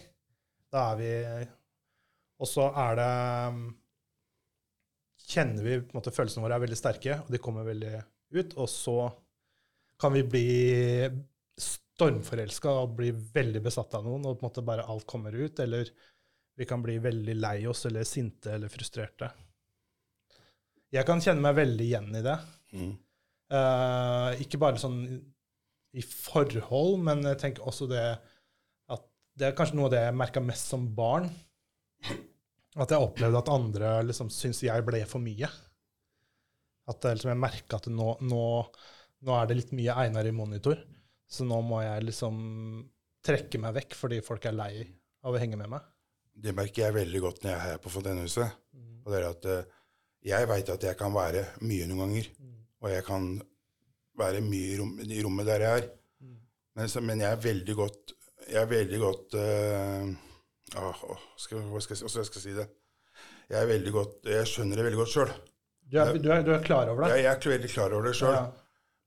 Da er vi Og så er det Kjenner vi på en måte følelsene våre er veldig sterke, og de kommer veldig ut. Og så kan vi bli stormforelska og bli veldig besatt av noen, og på en måte bare alt kommer ut. Eller vi kan bli veldig lei oss eller sinte eller frustrerte. Jeg kan kjenne meg veldig igjen i det. Mm. Uh, ikke bare sånn i forhold, men jeg tenker også det at det er kanskje noe av det jeg merka mest som barn. At jeg opplevde at andre liksom syntes jeg ble for mye. At liksom, jeg merka at nå, nå, nå er det litt mye Einar i monitor, så nå må jeg liksom trekke meg vekk fordi folk er lei av å henge med meg. Det merker jeg veldig godt når jeg er her på Fontenehuset. Og det er at eh, jeg veit at jeg kan være mye noen ganger. Og jeg kan være mye i, rom, i rommet der jeg er. Men, så, men jeg er veldig godt Jeg er veldig godt eh, åh, åh, skal, hva skal jeg, jeg skal si det? Jeg er godt Jeg skjønner det veldig godt sjøl. Du du, du er klar over det? Ja, jeg er veldig klar over det sjøl. Ja.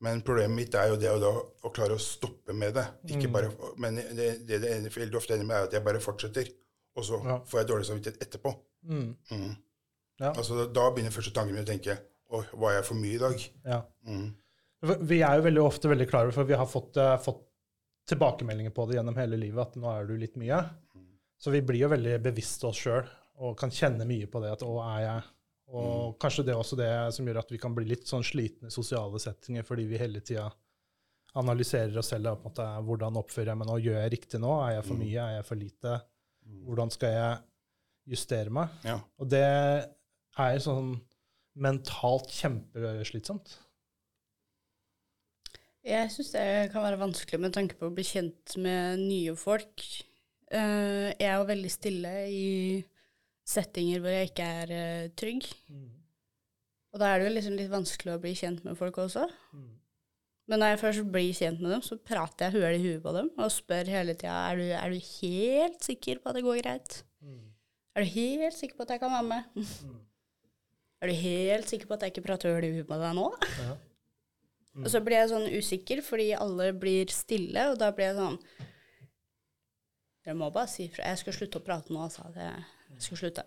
Men problemet mitt er jo det å, da, å klare å stoppe med det. Ikke Mm. bare, men det, det, det veldig ofte ender med, er at jeg bare fortsetter. Og så Ja. får jeg dårlig samvittighet etterpå. Mm, Mm. Ja. Altså, da begynner første tanken min å tenke Oi, var jeg for mye i dag? ja. Mm. Vi er jo veldig ofte veldig klar over, for vi har fått, eh, fått tilbakemeldinger på det gjennom hele livet, at nå er du litt mye. Så vi blir jo veldig bevisste oss sjøl og kan kjenne mye på det at å, er jeg Og kanskje det er også det som gjør at vi kan bli litt sånn slitne i sosiale settinger fordi vi hele tida analyserer oss selv. Da, på en måte, hvordan oppfører jeg meg nå? Gjør jeg riktig nå? Er jeg for Mm. mye? Er jeg for lite? Mm. Hvordan skal jeg justere meg? Ja. Og det er sånn mentalt kjempeslitsomt. Jeg syns det kan være vanskelig med tanke på å bli kjent med nye folk. Eh, jeg er jo veldig stille i settinger hvor jeg ikke er uh, trygg. Og da er det jo liksom litt vanskelig å bli kjent med folk også. Men når jeg først blir kjent med dem, så prater jeg høl i huet på dem og spør hele tida er, du- er du helt sikker på at det går greit. Er du helt sikker på at jeg kan være med? Er du helt sikker på at jeg ikke prater høl i huet på deg nå? Ja. Og så blir jeg sånn usikker, fordi alle blir stille, og da blir jeg sånn Dere må bare si ifra. Jeg skal slutte å prate nå, altså. Det- Jeg skal slutte.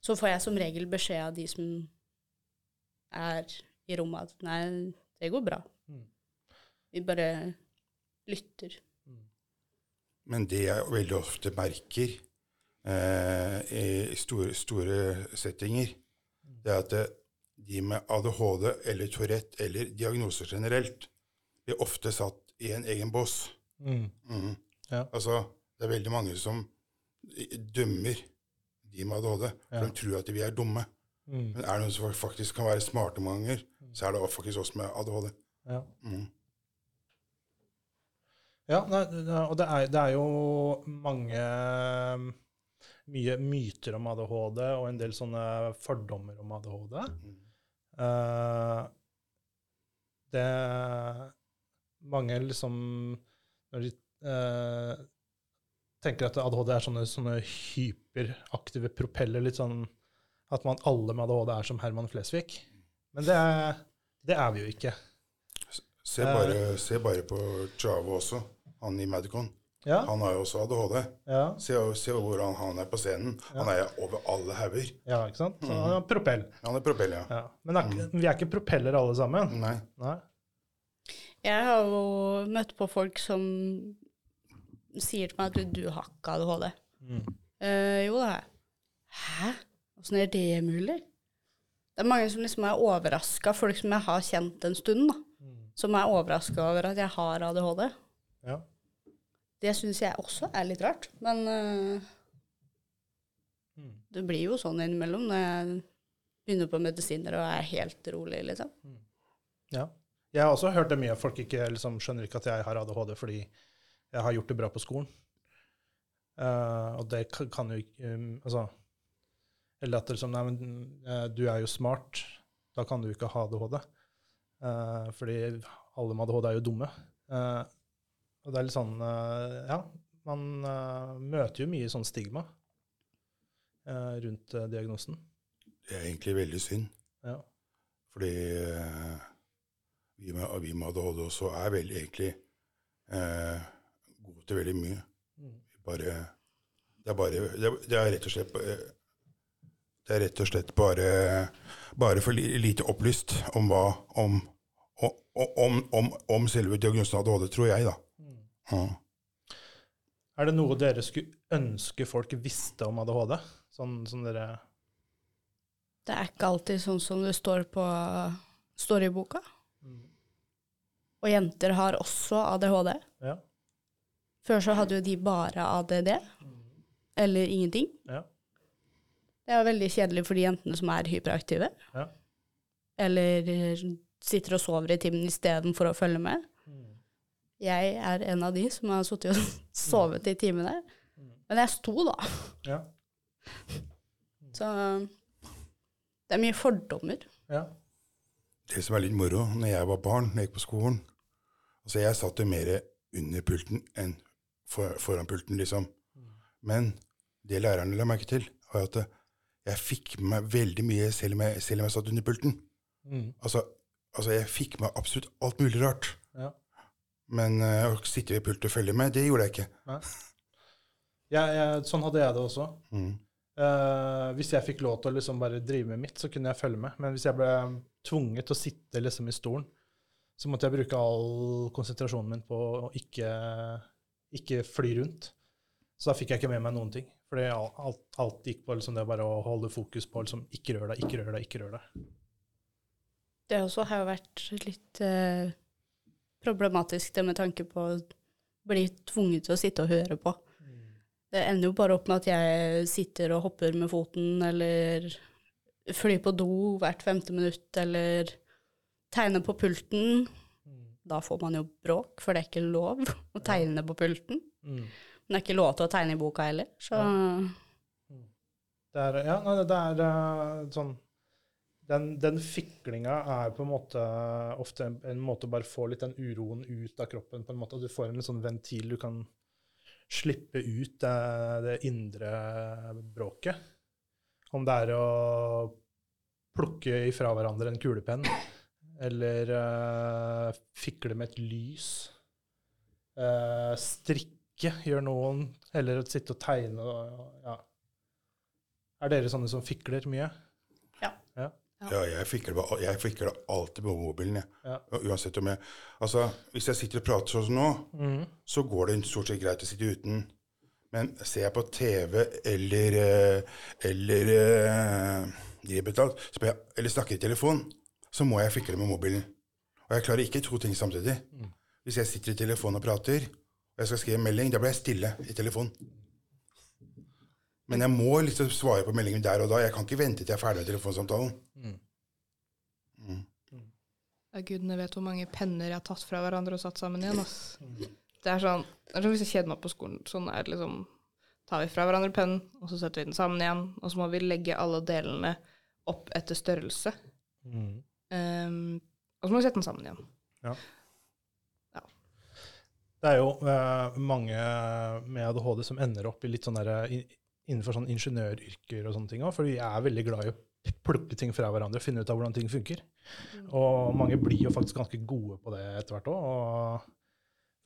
Så får jeg som regel beskjed av de som er i rommet, at nei, det går bra. Mm. Vi bare lytter. Men det jeg veldig ofte merker eh, i store, store settinger, det er at de med ADHD eller Tourette eller diagnoser generelt blir ofte satt i en egen bås. Mm. Mhm. Ja. Altså, det er veldig mange som dømmer de med ADHD, for Ja. de tror at vi er dumme. Mm. Men er det noen som faktisk kan være smarte mange ganger, så er det faktisk oss med ADHD. Ja. mm. Ja, nei, og det er, det er jo mange Mye myter om ADHD og en del sånne fordommer om ADHD. Mm. Uh, det Mange liksom Når de eh, tenker at ADHD er sånne, sånne hyperaktive propeller, litt sånn at man alle med ADHD er som Herman Flesvig. Men det er, det er vi jo ikke. Se, Eh. bare, se bare på Chavo også, han i Madcon. Ja, Han har jo også ADHD. ja, Se, se hvordan han er på scenen. Han er over alle hauger. ja ikke sant? Så, han er propell. Han er propell, ja. Ja. Men er, mm. vi er ikke propeller alle sammen. Nei. Nei. Jeg har jo møtt på folk som sier til meg at du, du har ikke ADHD. Mm. Uh, jo, det har jeg. Hæ? Åssen er det mulig? Det er mange som liksom er overraska, folk som jeg har kjent en stund, da. Mm. Som er overraska over at jeg har ADHD. Ja. Det syns jeg også er litt rart, men uh, Mm. det blir jo sånn innimellom når jeg begynner på medisiner og er helt rolig, liksom. ja. Jeg har også hørt det mye. Folk ikke, liksom, skjønner ikke at jeg har ADHD fordi jeg har gjort det bra på skolen. Uh, og det kan, kan jo um, Altså Eller at det liksom Nei, men eh, du er jo smart. Da kan du ikke ha ADHD. Uh, fordi alle med ADHD er jo dumme. Og det er litt sånn Ja, man møter jo mye sånn stigma rundt diagnosen. Det er egentlig veldig synd. Ja. Fordi vi, med, vi med ADHD også er veldig egentlig eh, gode til veldig mye. Mm. Bare, det, er bare det, er- rett og slett eh, det er rett og slett bare, bare for lite opplyst om hva om, om, om, om, om selve diagnosen ADHD, tror jeg, da. Mm. Ja. Er det noe dere skulle ønske folk visste om ADHD? Sånn som dere Det er ikke alltid sånn som det står, på, står i boka. Og jenter har også ADHD. Ja. Før så hadde jo de bare ADD, eller ingenting. Ja. Det er veldig kjedelig for de jentene som er hyperaktive. Ja. Eller eh, sitter og sover i timen istedenfor å følge med. Jeg er en av de som har sittet og sovet i timene. Men jeg sto, da. Ja. Så det er mye fordommer. ja. Det som er litt moro, når jeg var barn, når jeg gikk på skolen Altså, jeg satt jo mer under pulten enn for, foran pulten, liksom. Men det lærerne la merke til, var at jeg fikk med meg veldig mye selv om jeg, selv om jeg satt under pulten. Mm. Altså, altså, jeg fikk med absolutt alt mulig rart. Ja. Men uh, å sitte ved pulten og følge med, det gjorde jeg ikke. Jeg, jeg, sånn hadde jeg det også. Mm. Uh, hvis jeg fikk lov til å liksom bare drive med mitt, så kunne jeg følge med. Men hvis jeg ble tvunget til å sitte liksom i stolen, så måtte jeg bruke all konsentrasjonen min på å ikke, ikke fly rundt. Så da fikk jeg ikke med meg noen ting. For alt, alt, gikk på liksom det bare å holde fokus på liksom, ikke rør deg, ikke rør deg, ikke rør deg. Det også har jo vært litt eh, problematisk det med tanke på å bli tvunget til å sitte og høre på. Det ender jo bare opp med at jeg sitter og hopper med foten, eller flyr på do hvert femte minutt, eller tegner på pulten. Da får man jo bråk, for det er ikke lov å tegne på pulten. Mm. Men det er ikke lov til å tegne i boka heller, så Det er, ja, det er eh, sånn Den, den fiklinga er på en måte ofte en, en måte å bare få litt den uroen ut av kroppen. på en måte, Du får en sånn ventil du kan slippe ut det, det indre bråket. Om det er å plukke ifra hverandre en kulepenn, eller uh, fikle med et lys. Uh, strikke gjør noen, eller sitte og tegne. og- Ja. Er dere sånne som fikler mye? Ja, jeg fikler, jeg fikler alltid på mobilen. Jeg. Ja. Uansett om jeg Altså, hvis jeg sitter og prater sånn som nå, så går det stort sett greit å sitte uten. Men ser jeg på TV eller eller, eller eh, må jeg, eller snakker i telefon, så må jeg fikle med mobilen. Og jeg klarer ikke to ting samtidig. Hvis jeg sitter i telefonen og prater, og jeg skal skrive en melding, da blir jeg stille i telefonen. Men jeg må liksom svare på meldingen der og da. Jeg kan ikke vente til jeg er ferdig med telefonsamtalen. Mm. Ja, gudene vet hvor mange penner jeg har tatt fra hverandre og satt sammen igjen. Ass. Det er sånn, det er sånn Hvis jeg kjeder meg på skolen, sånn er det liksom Tar vi fra hverandre pennen, og så setter vi den sammen igjen. Og så må vi legge alle delene opp etter størrelse. Ehm, og så må vi sette den sammen igjen. Det er jo uh, mange med ADHD som ender opp i litt sånn der, innenfor sånn ingeniøryrker og sånne ting òg, for vi er veldig glad i å plukke ting fra hverandre og finne ut av hvordan ting funker. Og mange blir jo faktisk ganske gode på det etter hvert òg. Og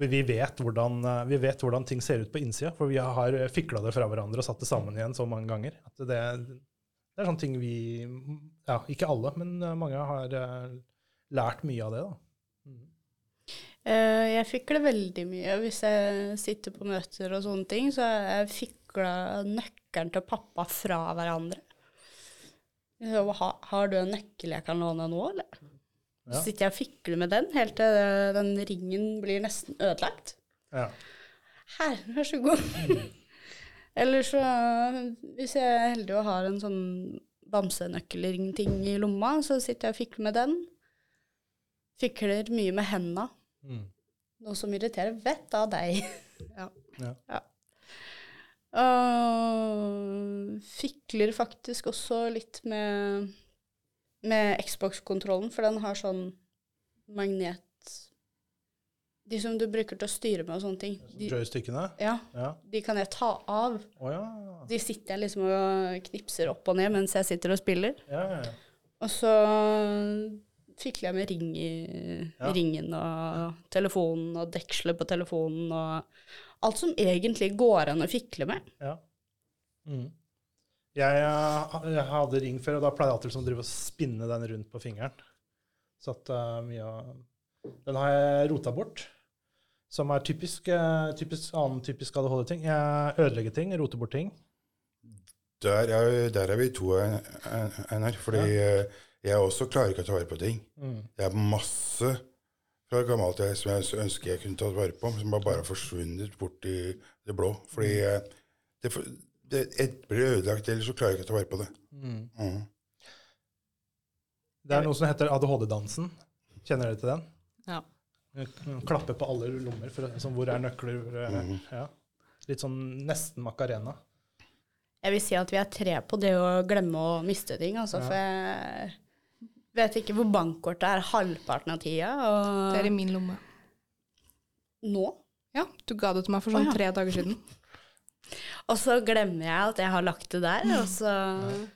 vi- vi vet, hvordan, vi vet hvordan ting ser ut på innsida, for vi har fikla det fra hverandre og satt det sammen igjen så mange ganger. At det, det er sånne ting vi Ja, ikke alle, men eh, mange har eh, lært mye av det, da. Eh, Jeg fikler veldig mye hvis jeg sitter på møter og sånne ting. Så jeg fikla nøkkelen til pappa fra hverandre. Så, ha, har du en nøkkel jeg kan låne nå, eller? Ja. Så sitter jeg og fikler med den helt til den ringen blir nesten ødelagt. Ja. Her, vær så god. Eller så, hvis jeg er heldig og har en sånn bamsenøkkelring-ting i lomma, så sitter jeg og fikler med den. Fikler mye med henda. Mm. Noe som irriterer vett av deg. Ja. Ja. Og fikler faktisk også litt med, med Xbox-kontrollen, for den har sånn magnet De som du bruker til å styre med og sånne ting. De, Joystickene? ja, Ja. de kan jeg ta av. Oh, ja. De sitter jeg liksom og knipser opp og ned mens jeg sitter og spiller. Ja, ja, ja. Og så fikler jeg med ring i ringen og telefonen og dekselet på telefonen og alt som egentlig går an å fikle med. Ja. Mm. Jeg, eh, jeg hadde ring før, og da pleide jeg alltid liksom å drive og spinne den rundt på fingeren. Så at uh, mye av Den har jeg rota bort. Som er typisk, eh, typisk annen typisk ADHD-ting. Jeg ødelegger ting, roter bort ting. Der er, der er vi to, eh, Einar. Fordi ja. jeg også klarer ikke å ta vare på ting. Mm. Det er masse fra gammelt jeg, som jeg ønsker jeg kunne tatt vare på, som bare har forsvunnet bort i det blå. Fordi eh, det, det, et blir ødelagt, eller så klarer jeg ikke å ta vare på det. Mm. Mm. Det er noe som heter ADHD-dansen. Kjenner dere til den? Ja. Klappe på alle lommer. For, sånn, hvor er nøkler? hvor er- Mhm. ja. Litt sånn nesten Macarena. Jeg vil si at vi er tre på det å glemme å miste ting, altså, Ja. for jeg vet ikke hvor bankkortet er halvparten av tida. Og Det er i min lomme. nå. Ja, du ga det til meg for sånn ah, ja. tre dager siden. Og så glemmer jeg at jeg har lagt det der, og så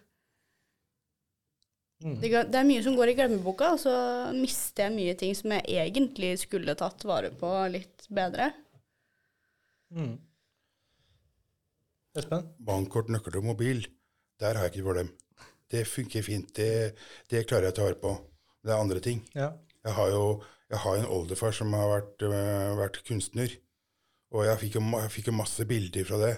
Mm. det, det er mye som går i glemmeboka, og så mister jeg mye ting som jeg egentlig skulle tatt vare på litt bedre. Mm. Espen? Bankkort, nøkkel og mobil, der har jeg ikke problem. Det funker fint. Det, det klarer jeg å ta vare på. Det er andre ting. Ja. Jeg har jo jeg har en oldefar som har vært, øh, vært kunstner, og jeg fikk, jo, jeg fikk jo masse bilder fra det.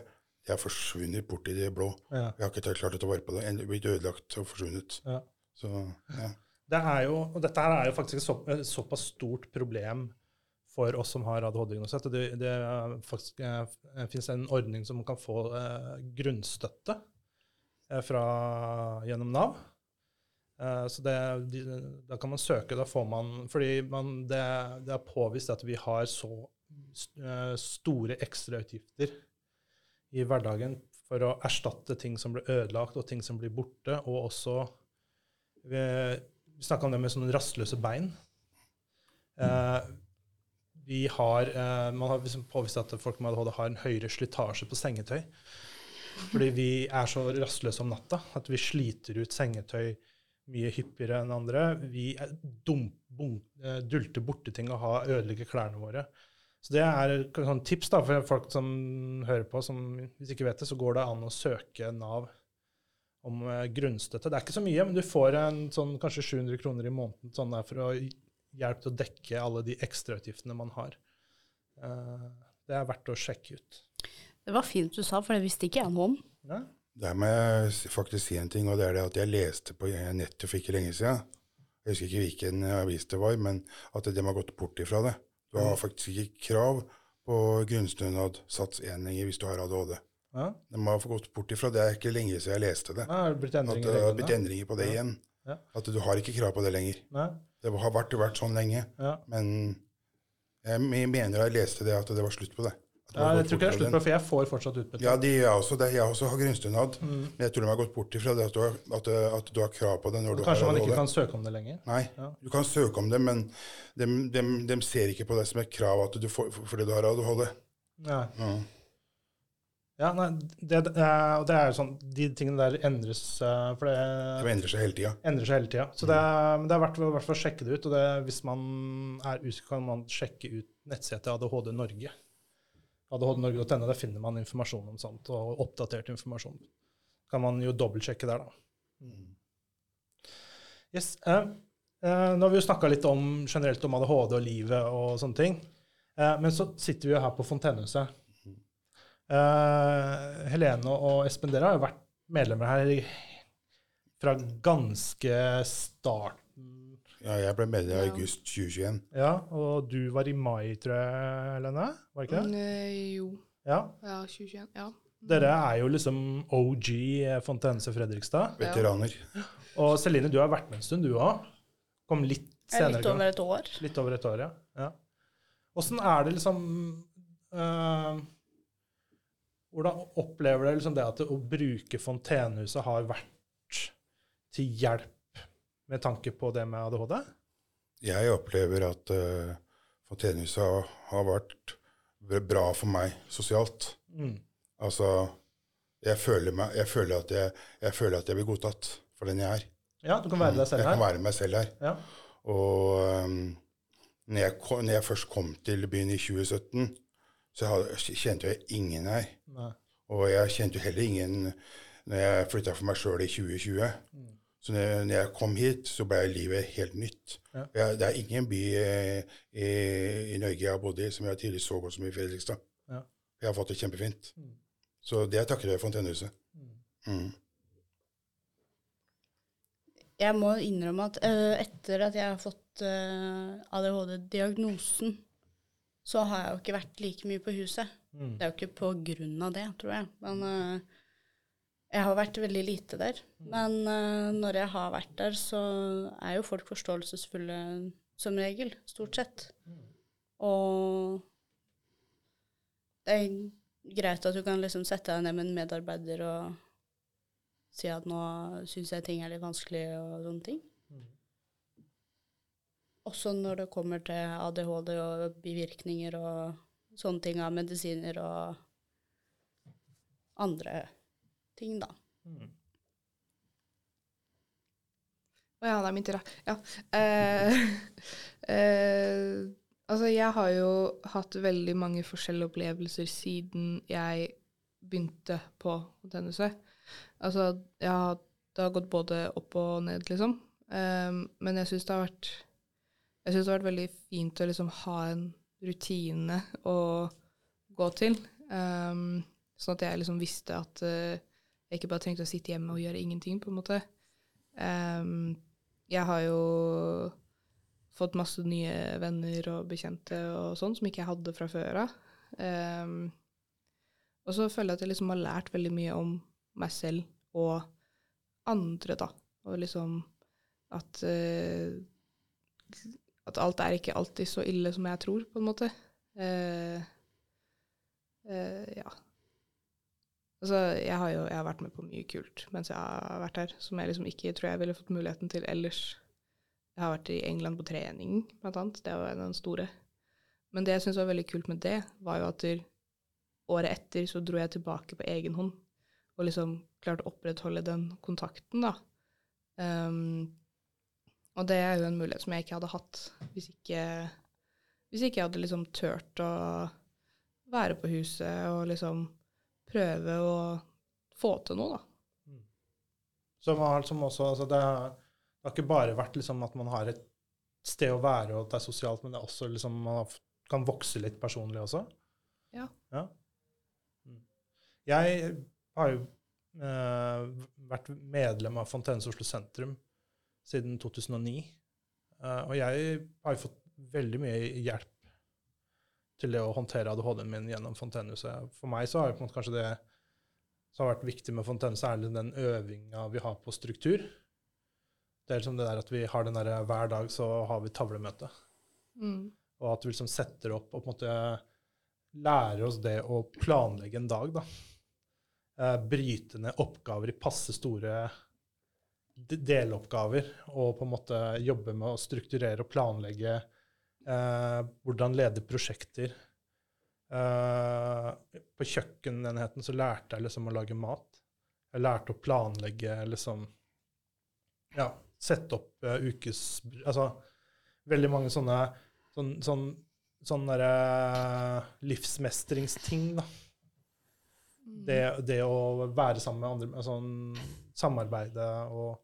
Jeg har forsvunnet bort i det blå. ja. Jeg har ikke klart å ta vare på det. Blitt ødelagt og forsvunnet. ja. Så, ja. Det er jo, og dette her er jo faktisk et så, et såpass stort problem for oss som har ADHD-diagnose. at Det, det er faktisk eh, finnes en ordning som kan få eh, grunnstøtte eh, fra, gjennom Nav. Eh, så det, de, da kan man søke, da får man Fordi man, det, det er påvist at vi har så eh, store ekstrautgifter i hverdagen for å erstatte ting som blir ødelagt, og ting som blir borte, og også Vi, vi snakka om det med sånne rastløse bein. Eh, vi har, eh, man har liksom påvist at folk med ADHD har en høyere slitasje på sengetøy. Fordi vi er så rastløse om natta at vi sliter ut sengetøy mye hyppigere enn andre. Vi er dum, bum, eh, dulter borti ting og har ødelegger klærne våre. Så det er et sånn tips da, for folk som hører på, som hvis ikke vet det, så går det an å søke Nav om eh, grunnstøtte. Det er ikke så mye, men du får en sånn kanskje 700 kroner i måneden sånn der for å hjelpe til å dekke alle de ekstrautgiftene man har. Eh, det er verdt å sjekke ut. Det var fint du sa, for det visste ikke jeg noe om. Ja? Der må jeg faktisk si en ting, og det er det at jeg leste på nettet for ikke lenge siden. Jeg husker ikke hvilken avis det var, men at de har gått bort ifra det. Du har faktisk ikke krav på grunnstønad sats 1 lenger hvis du har ADHD. Ja? De har gått bort ifra det. Det er ikke lenge siden jeg leste det. Ja, det At det har blitt endringer på det Ja. igjen. At du har ikke krav på det lenger. Nei? Det har vært, vært sånn lenge. Ja. Men jeg me- mener jeg leste det at det var slutt på det. Ja, jeg tror ikke det er slutt på på, for jeg får fortsatt utbytte. Ja, de jeg, også det. Jeg også har grunnstønad. Mm. Men jeg tror de har gått bort ifra det at du har, at, at du har krav på det når du Kanskje har man ikke kan søke om det lenger. Nei, Ja. du kan søke om det, men de, de, de ser ikke på det som et krav at du får, fordi du har ADHD. Ja. Ja. Ja, nei, det, det, er, og det er jo sånn, De tingene der endres eh, For det Det endrer seg hele tida. endrer seg hele tida. Så det er, men det er verdt å hvert fall sjekke det ut. Og det, hvis man er usikker, kan man sjekke ut nettsida til ADHD Norge. ADHDnorge.no. Der finner man informasjon om sånt, og oppdatert informasjon. Kan man jo dobbeltsjekke der, da. Yes. eh, eh, nå har vi jo snakka litt om, generelt om ADHD og livet og sånne ting. Eh, men så sitter vi jo her på Fontenehuset. Eh, Helene og Espen, dere har jo vært medlemmer her fra ganske starten. Ja, jeg ble medlem i Ja. august 2021. Ja, og du var i mai, tror jeg, Helene? Var det ikke det? Mm, eh, jo. Ja. Ja, 2021. Ja. Dere er jo liksom OG Fontense Fredrikstad. Veteraner. Og Celine, du har vært med en stund, du òg. Kom litt er senere. litt over et år. Litt over et år, ja. ja. Er det liksom eh, Hvordan opplever dere liksom det at å bruke Fontenehuset har vært til hjelp med tanke på det med ADHD? Jeg opplever at uh, Fontenehuset har, vært bra for meg sosialt. Mm. Altså, jeg føler, meg, jeg, føler at jeg, jeg føler at jeg blir godtatt for den jeg er. Ja, du kan være deg selv her. Jeg kan være meg selv her. Ja. Og um, når, jeg kom, når jeg først kom til byen i 2017, så hadde, kjente jeg ingen her. Nei. Og jeg kjente jo heller ingen når jeg flytta for meg sjøl i 2020. Mm. Så når, når jeg kom hit, så ble livet helt nytt. Ja. Jeg, det er ingen by eh, i, i Norge jeg har bodd i som jeg tidligere så godt som i Fredrikstad. Ja. Jeg har fått det kjempefint. Mm. Så det takker jeg Fontenehuset. Mm. Mm. Jeg må innrømme at uh, etter at jeg har fått uh, ADHD-diagnosen, så har jeg jo ikke vært like mye på huset. Mm. Det er jo ikke på grunn av det, tror jeg. Men uh, jeg har vært veldig lite der. Men uh, når jeg har vært der, så er jo folk forståelsesfulle som regel, stort sett. Og det er greit at du kan liksom sette deg ned med en medarbeider og si at nå syns jeg ting er litt vanskelig og sånne ting. Også når det kommer til ADHD og bivirkninger og sånne ting av medisiner og andre ting, da. Mm. Å ja, det er min tur, ja. ja. Eh, eh, altså, jeg har jo hatt veldig mange forskjellige opplevelser siden jeg begynte på tennisøy. Altså, jeg har, det har gått både opp og ned, liksom. Um, men jeg syns det har vært Jeg synes det har vært veldig fint å liksom ha en rutine å gå til. Um, sånn at jeg liksom visste at uh, jeg ikke bare trengte å sitte hjemme og gjøre ingenting, på en måte. Um, jeg har jo fått masse nye venner og bekjente og sånn, som ikke jeg hadde fra før av. Um, og så føler jeg at jeg liksom har lært veldig mye om meg selv og andre, da. Og liksom at eh, At alt er ikke alltid så ille som jeg tror, på en måte. Uh, uh, ja. Altså, jeg har jo jeg har vært med på mye kult mens jeg har vært her, som jeg liksom ikke tror jeg ville fått muligheten til ellers. Jeg har vært i England på trening, blant annet. Det var den store. Men det jeg syntes var veldig kult med det, var jo at året etter så dro jeg tilbake på egen hånd og liksom klarte å opprettholde den kontakten, da. Um, og det er jo en mulighet som jeg ikke hadde hatt hvis ikke, hvis ikke jeg hadde liksom turt å være på huset og liksom prøve å få til noe, da. Som, har, som også, altså det, har, det har ikke bare vært liksom at man har et sted å være og at det er sosialt, men det er også liksom man har, kan vokse litt personlig også. Ja. ja. Mm. Jeg har jo eh, vært medlem av Fontenes Oslo sentrum siden 2009. Eh, og jeg har jo fått veldig mye hjelp til det å håndtere ADHD-en min gjennom Fontenehuset. For meg så har det på en måte kanskje det som har vært viktig med Fontenehuset, er den øvinga vi har på struktur. Det er liksom det der at vi har den der hver dag så har vi tavlemøte. Mm. Og at vi liksom setter opp og på en måte lærer oss det å planlegge en dag, da. Eh, bryte ned oppgaver i passe store deloppgaver, og på en måte jobbe med å strukturere og planlegge eh, hvordan lede prosjekter. Eh, på kjøkkenenheten så lærte jeg liksom å lage mat. Jeg lærte å planlegge liksom Ja, sette opp eh, ukes Altså veldig mange sånne sånn, sånn, sånn derre livsmestringsting, da. Det, det å være sammen med andre, sånn samarbeide og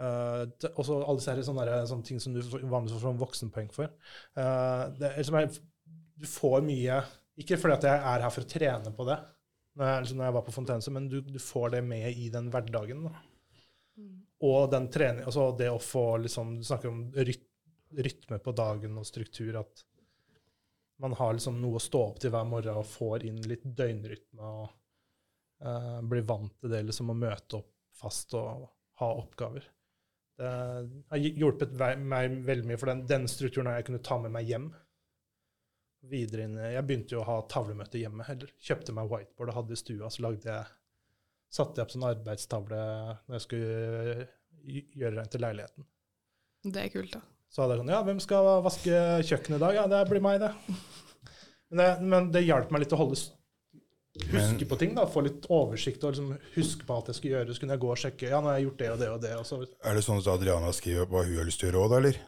uh, det, også alle disse sånne, der, sånne ting som du vanligvis får sånn voksenpoeng for. Uh, det liksom, jeg- du får mye Ikke fordi at jeg er her for å trene på det, når jeg, liksom, når jeg var på Fontense, men du, du får det med i den hverdagen. Da. Mm. Og den trening, altså det å få liksom, Du snakker om ryt, rytme på dagen og struktur. At man har liksom noe å stå opp til hver morgen og får inn litt døgnrytme. og uh, Blir vant til det liksom å møte opp fast og ha oppgaver. Det har hjulpet meg veldig mye, for den, den strukturen har jeg kunnet ta med meg hjem. Videre inn, Jeg begynte jo å ha tavlemøter hjemme. eller Kjøpte meg whiteboard og hadde i stua. Så lagde jeg, satte jeg opp sånn arbeidstavle når jeg skulle gjøre rent i leiligheten. Det er kult, da. Så hadde jeg sånn Ja, hvem skal vaske kjøkkenet i dag? Ja, det blir meg, det. Men det, men det hjalp meg litt å holde s- Huske på ting, da. Få litt oversikt og liksom huske på alt jeg skulle gjøre. Så kunne jeg gå og sjekke. Ja, nå har jeg gjort det og det og det. Og så, Er det sånn at Adriana skriver hva hun har lyst til å gjøre òg, da, eller?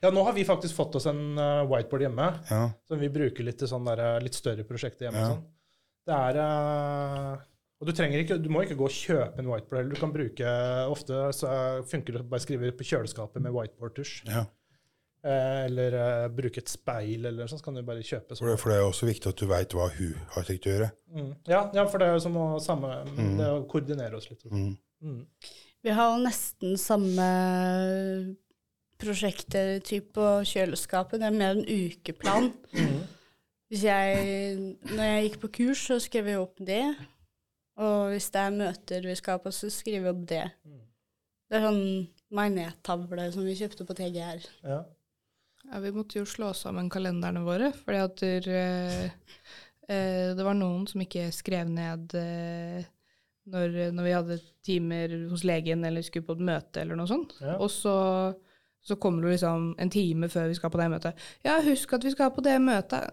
ja, nå har vi faktisk fått oss en eh, whiteboard hjemme Ja. som vi bruker litt til sånn der, eh, litt større prosjekter hjemme. Ja. Sånn. Det er eh, Og du ikke, du må ikke gå og kjøpe en whiteboard heller. Du kan bruke Ofte så funker det å bare skrive på kjøleskapet med whiteboard-tusj. ja. Eh, eller uh, bruke et speil, eller sånn, så kan du bare kjøpe det, for det er også viktig at du veit hva hun har tenkt å gjøre. Mm. Ja, ja, for det er jo som å, samme, Mm. det er å koordinere oss litt. Mm. Mm. Vi har jo nesten samme prosjekter typ på kjøleskapet. Det er mer en ukeplan. Hvis jeg, når jeg gikk på kurs, så skrev jeg opp det. Og hvis det er møter vi skal på, så skriver jeg opp det. Det er sånn magnettavle som vi kjøpte på TGR. Ja. Ja, vi måtte jo slå sammen kalenderne våre, fordi at der, eh, eh, det var noen som ikke skrev ned eh, når, når vi hadde timer hos legen eller skulle på et møte eller noe sånt. Ja. Og så, så kommer du liksom en time før vi skal på det møtet. Ja, husk at vi skal på det møtet.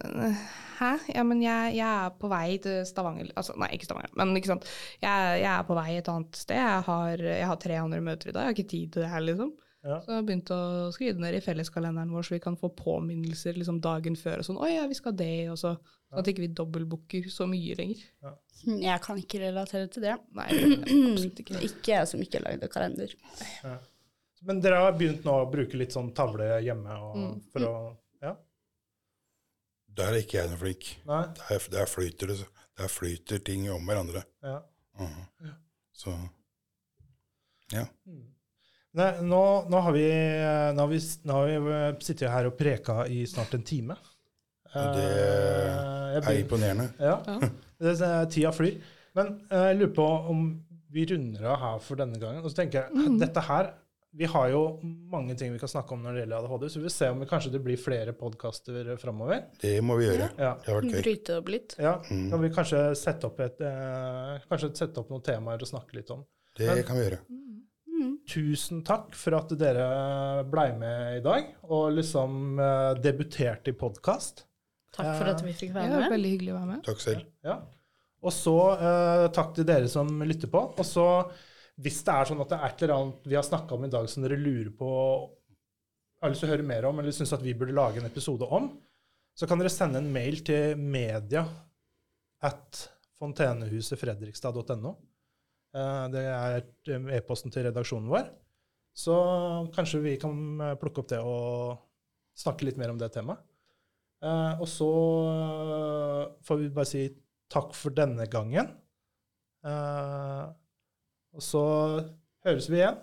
Hæ? Ja, men jeg, jeg er på vei til Stavanger. Altså, nei, ikke Stavanger, men ikke sant. Jeg, jeg er på vei et annet sted. Jeg har, jeg har tre andre møter i dag. Jeg har ikke tid til det her, liksom. Ja. Så jeg har begynt å skrive det ned i felleskalenderen vår, så vi kan få påminnelser liksom dagen før. og sånn, 'Å ja, vi skal det', og så, sånn at ikke vi dobbeltbooker så mye lenger. Jeg kan ikke relatere til det. Nei, absolutt ikke. Ikke jeg som ikke lagde kalender. Men dere har begynt nå å bruke litt sånn tavle hjemme og, Mm. for å Ja? Der er ikke jeg noe flink. Nei? Der, der, flyter det, der flyter ting om hverandre. Ja. Mhm. Så Mm. Nei, nå, nå, har vi, nå, har vi, nå har vi eh, sittet her og preka i snart en time. Det Eh, er imponerende. Ja, Ja. det, det, tida flyr. Men eh, jeg lurer på om vi runder av her for denne gangen. Og så tenker jeg, Mhm. dette her, Vi har jo mange ting vi kan snakke om når det gjelder ADHD, så vi vil se om det kanskje det blir flere podkaster framover. Det må vi gjøre. Ja. Det har vært gøy. Bryte opp litt. ja. Mm. Kan vi kanskje sette opp, et, eh, kanskje sette opp noen temaer og snakke litt om. Det kan vi gjøre. Tusen takk for at dere blei med i dag, og liksom eh, debuterte i podkast. Takk for at vi fikk være med. Ja, veldig hyggelig å være med. Takk selv. Ja. Og så eh, takk til dere som lytter på. Og så, hvis det er sånn at det er et eller annet vi har snakka om i dag som dere lurer på, har lyst til å høre mer om, eller syns at vi burde lage en episode om, så kan dere sende en mail til media at fontenehusefredrikstad.no. Eh, det er eh, e-posten til redaksjonen vår. Så kanskje vi kan eh, plukke opp det og snakke litt mer om det temaet. Og så får vi bare si takk for denne gangen. Og så høres vi igjen.